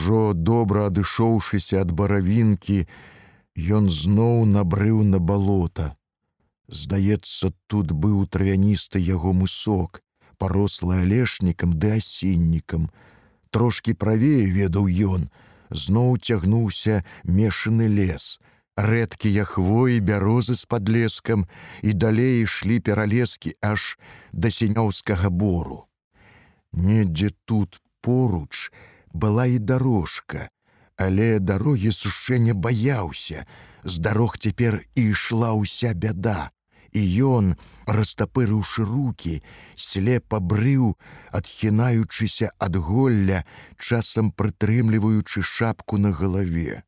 Ужо добра адышоўшыся ад баравінкі, ён зноў набрыў на балота. Здаецца, тут быў травяністы яго мысок, парослы алешнікам ды асіннікам. Трошкі правее ведаў ён, зноў цягнуўся мешаны лес. Рэдкія хвоі бярозы з падлескам і далей ішлі пералескі аж да сенёўскага бору. Недзе тут поруч была і дорожка, але дарогі сушэння баяўся. З дарог цяпер і ішла ўся бяда. І ён, растапырыўшы руки, слепа брыў, адхінаючыся ад голля, часам прытрымліваючы шапку на галаве.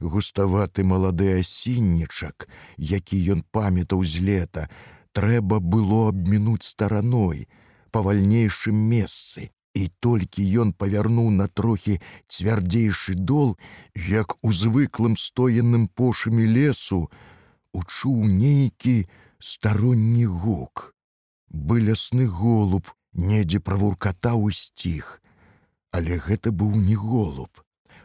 Густаваты малады асіннічак, які ён памятаў з лета, трэба было абмінуць стараной, павальнейшым месцы. І толькі ён павярнуў на трохі цвярдзейшы дол, як у звыклым стоенным пошамі лесу, учуў нейкі, старонні гук. Бы лясны голуб недзе правуркатаў і сціх. Але гэта быў не голуб.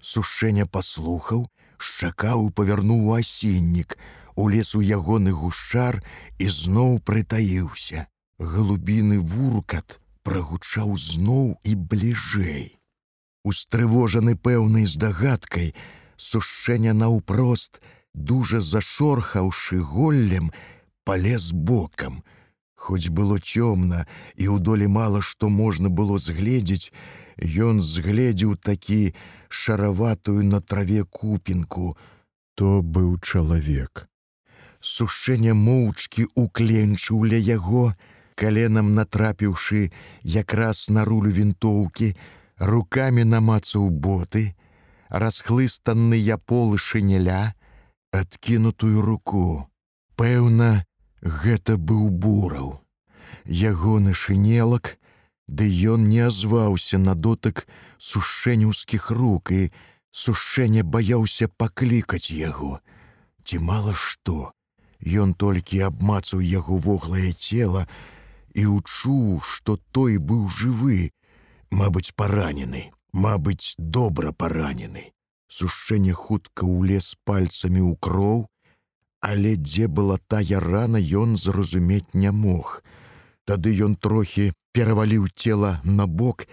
Сушэння паслухаў, шчакаў павярнуў асеннік, улез у ягоны гушчар і зноў прытаіўся. Галубіны вуркат прагучаў зноў і бліжэй. Устрывожаны пэўнай здагадкай, сушэння наўпрост, дужа зашорхаўшы голлем, полез бокам. Хоць было цёмна і ў долі мала што можна было згледзець, ён згледзеў такі шараватую на траве купінку, то быў чалавек. Сушэнне моўчкі укленчыў ля яго, каленам натрапіўшы якраз на рулю вінтоўкі, руками намацаў боты, расхлыстанныя полы шынеля, адкінутую руку. Пэўна, Гэта быў бураў. Ягоны шынелак, ды ён не азваўся на дотык сушэнюўскіх рук і сушэнне баяўся паклікаць яго. Ці мала што, Ён толькі абмацаў яго воглае цела і учуў, што той быў жывы, Мабыць, паранены, Мабыць, добра паранены. Сушэнне хутка ўлез пальцамі ў кроў, але дзе была тая рана ён зразумець не мог. Тады ён трохі пераваліў цела на бок,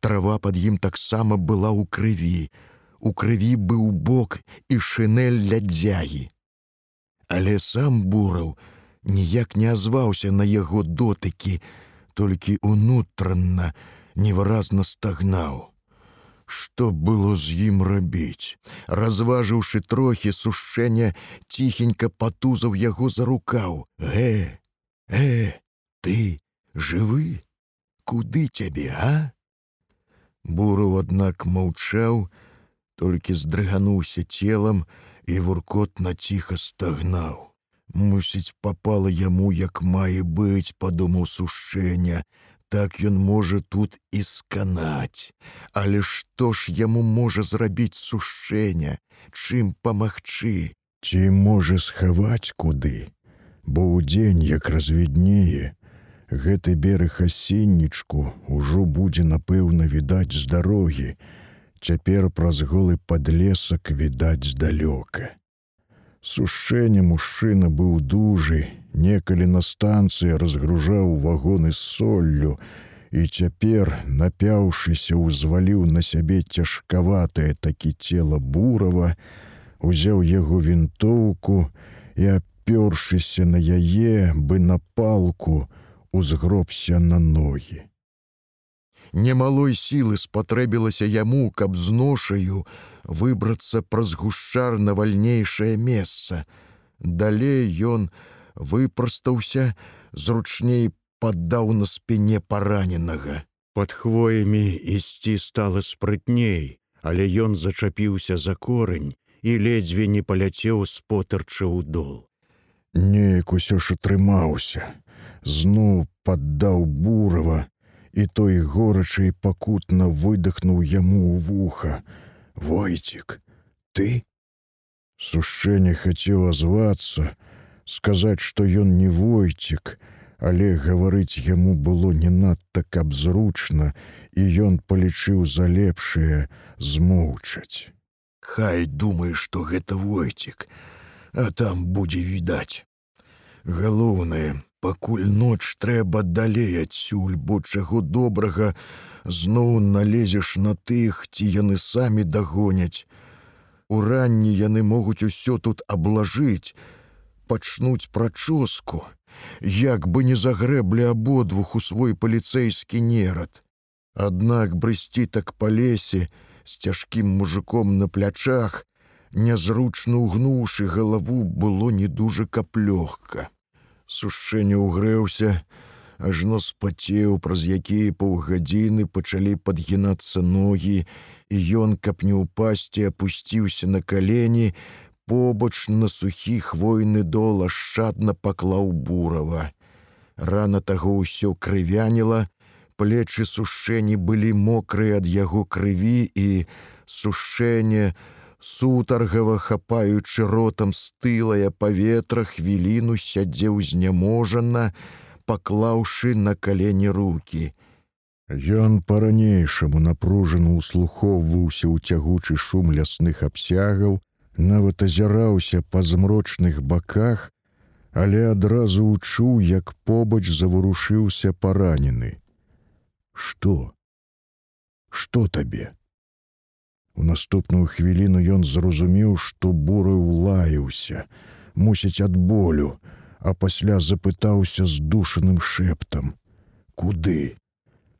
трава пад ім таксама была ў крыві. У крыві быў бок і шынель ля дзягі. Але сам бураў ніяк не азваўся на яго дотыкі, толькі унутранна невыразна стагнаў. Што было з ім рабіць? Разважыўшы трохі сушэння, ціхенька патузаў яго за рукаў. Э, э, ты жывы? Куды цябе, а? Буру, аднак маўчаў, толькі здрыгануўся целам і вуркотна ціха стагнаў. Мусіць, папала яму, як мае быць, падумаў сушэння, так ён можа тут і сканаць. Але што ж яму можа зрабіць сушэння, чым памагчы, ці можа схаваць куды, Бо ўдзень, як развіднее, гэты бераг асеннічку ўжо будзе напэўна відаць з дарогі, Цяпер праз голы падлесак відаць здалёка. Сушэнне мужчына быў дужы, некалі на станцыі разгружаў вагоны з соллю і цяпер, напяўшыся, узваліў на сябе цяжкаватае такі цела бурава, узяў яго вінтоўку і, апёршыся на яе, бы на палку, узгробся на ногі. Немалой сілы спатрэбілася яму, каб з ношаю выбрацца праз гушчар на вальнейшае месца. Далей ён, выпрастаўся, зручней паддаў на спіне параненага. Пад хвоямі ісці стала спрытней, але ён зачапіўся за корань і ледзьве не паляцеў з потарча ў дол. Неяк усё ж атрымаўся, зноў паддаў бурава, і той горача і пакутна выдохнуў яму ў вуха: Войцік, ты? Сушэнне хацеў азвацца, сказаць, што ён не войцік, але гаварыць яму было не надта каб зручна, і ён палічыў за лепшае змоўчаць. Хай думае, што гэта войцік, а там будзе відаць. Галоўнае, пакуль ноч трэба далей адсюль, бо чаго добрага зноў налезеш на тых, ці яны самі дагоняць. Уранні яны могуць усё тут аблажыць, пачнуць прачоску, як бы не загрэблі абодвух у свой паліцэйскі нерад. Аднак брысці так па лесе з цяжкім мужиком на плячах, нязручна ўгнуўшы галаву было не дужа кап лёгка. Сушэнне ўгрэўся, ажно спацеў, праз якія паўгадзіны пачалі падгінацца ногі, і ён, каб не ўпасці, апусціўся на калені, побач на сухі хвойны дол ашчадна паклаў бурава. Рана таго ўсё крывяніла, плечы сушэнні былі мокрыя ад яго крыві і сушэнне, сутаргава хапаючы ротам стылае паветра хвіліну сядзеў зняможана, паклаўшы на калені руки. Ён па-ранейшаму напружана ўслухоўваўся ў цягучы шум лясных абсягаў, нават азіраўся па змрочных баках, але адразу учуў, як побач заварушыўся паранены. Што? Што табе? У наступную хвіліну ён зразумеў, што буры ўлаяўся, мусіць ад болю, а пасля запытаўся здушаным шэптам: « Куды?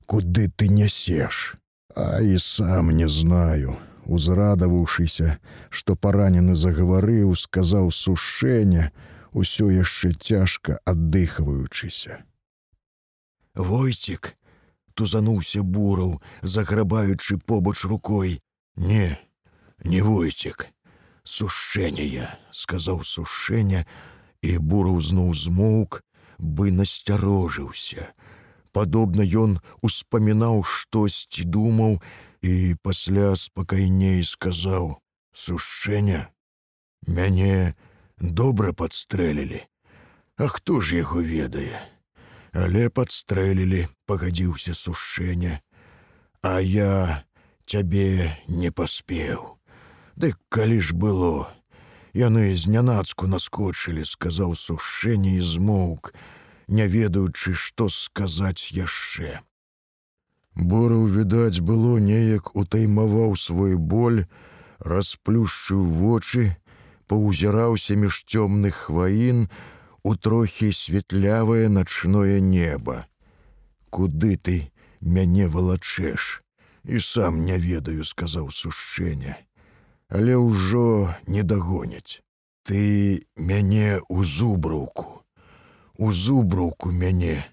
Куды ты нясеш? А і сам не знаю узрадаваўшыся, што паранены загаварыў, сказаў сушэння, усё яшчэ цяжка аддыхваючыся. Войцік тузануўся бураў, заграбаючы побач рукой. Не, не войцік, сушэння, сказаў сушэння, і бураў зноў змоўк, бы насцярожыўся. Падобна ён успамінаў штосьці думаў, і пасля спакайней сказаў: сушэння мяне добра падстрэлілі. А хто ж яго ведае? Але падстрэлілі пагадзіўся сушэння а я цябе не паспеў Дык калі ж было. Яны знянацку наскочылі сказаў сушэнне і змоўк не ведаючы што сказаць яшчэ. Бораў, відаць, было неяк утаймаваў свой боль, расплюшчыў вочы, паўзіраўся між цёмных хваін у трохі светлявае начное неба. Куды ты мяне валачэш і сам не ведаю, сказаў сушэння, але ўжо не дагоняць. Ты мяне ў зубраўку, у зубраўку мяне,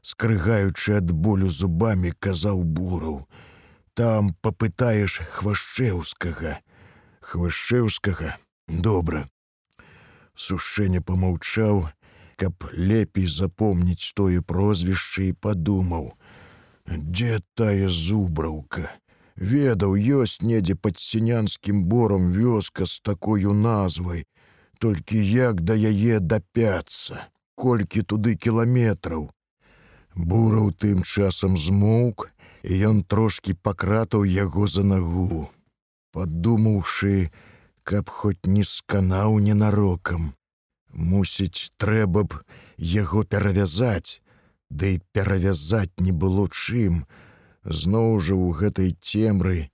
скрыгаючы ад болю зубамі казаў бураў. Там папытаеш хвашчэўскага. Хвашчэўскага? Добра сушэнне помаўчаў каб лепей запомніць тое прозвішча і падумаў дзе тая зубраўка ведаў ёсць недзе пад сінянскім бором вёска з такою назвай. Толькі як да яе дапяцца колькі туды кіламетраў Бураў тым часам змоўк, і ён трошкі пакратаў яго за нагу, падумаўшы, каб хоць не сканаў ненарокам. Мусіць, трэба б яго перавязаць, Ды да перавязаць не было чым. Зноў жа ў гэтай цемры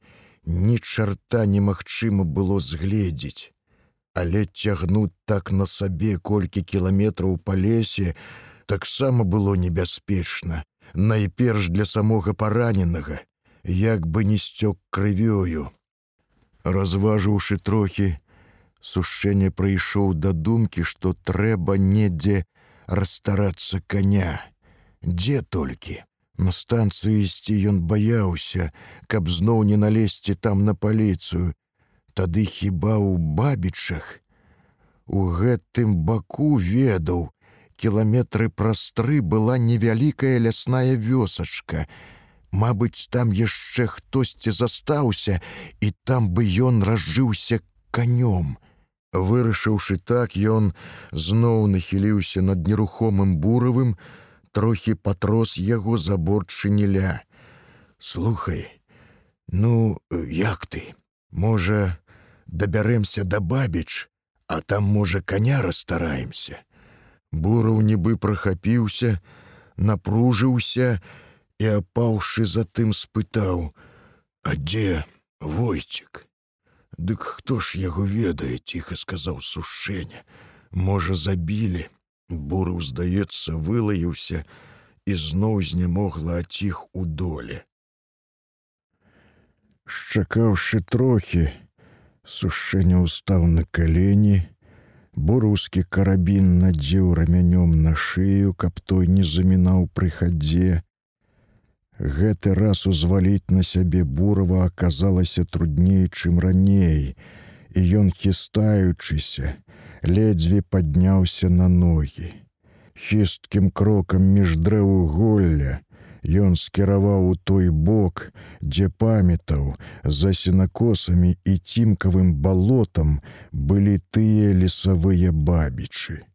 ні чарта немагчыма было згледзець. Але цягнуць так на сабе колькі кіламетраў па лесе, таксама было небяспечна, найперш для самога параненага, як бы не сцёк крывёю. Разважыўшы трохі, сушэнне прыйшоў да думкі, што трэба недзе расстарацца коня. Дзе толькі? На станцыю ісці ён баяўся, каб зноў не налезці там на паліцыю. Тады хіба ў бабічах. У гэтым баку ведаў, кіламетры праз тры была невялікая лясная вёсачка. Мабыць, там яшчэ хтосьці застаўся, і там бы ён разжыўся канём. Вырашыўшы так, ён зноў нахіліўся над нерухомым буравым, трохі патрос яго заборчыніля. Слухай, ну як ты? Можа, дабярэмся да бабіч, а там, можа, каня расстараемся. Бураў нібы прахапіўся, напружыўся і, апаўшы затым спытаў: « А дзе войцік? Дык хто ж яго ведае, ціха сказаў сушэнне. Можа, забілі. Бурыў, здаецца, вылаіўся і зноў знемогла аціх у доле. Шчакаўшы трохі, сушэнне ўстаў на калені, Бураўскі карабін надзеў рамянём на шыю, каб той не замінаў пры хадзе. Гэты раз узваліць на сябе бурава аказалася трудней, чым раней, і ён, хістаючыся, ледзьве падняўся на ногі. Хісткім крокам між дрэву голля, Ён скіраваў у той бок, дзе памятаў, за сенакосамі і цімкавым балотам былі тыя лесавыя бабічы.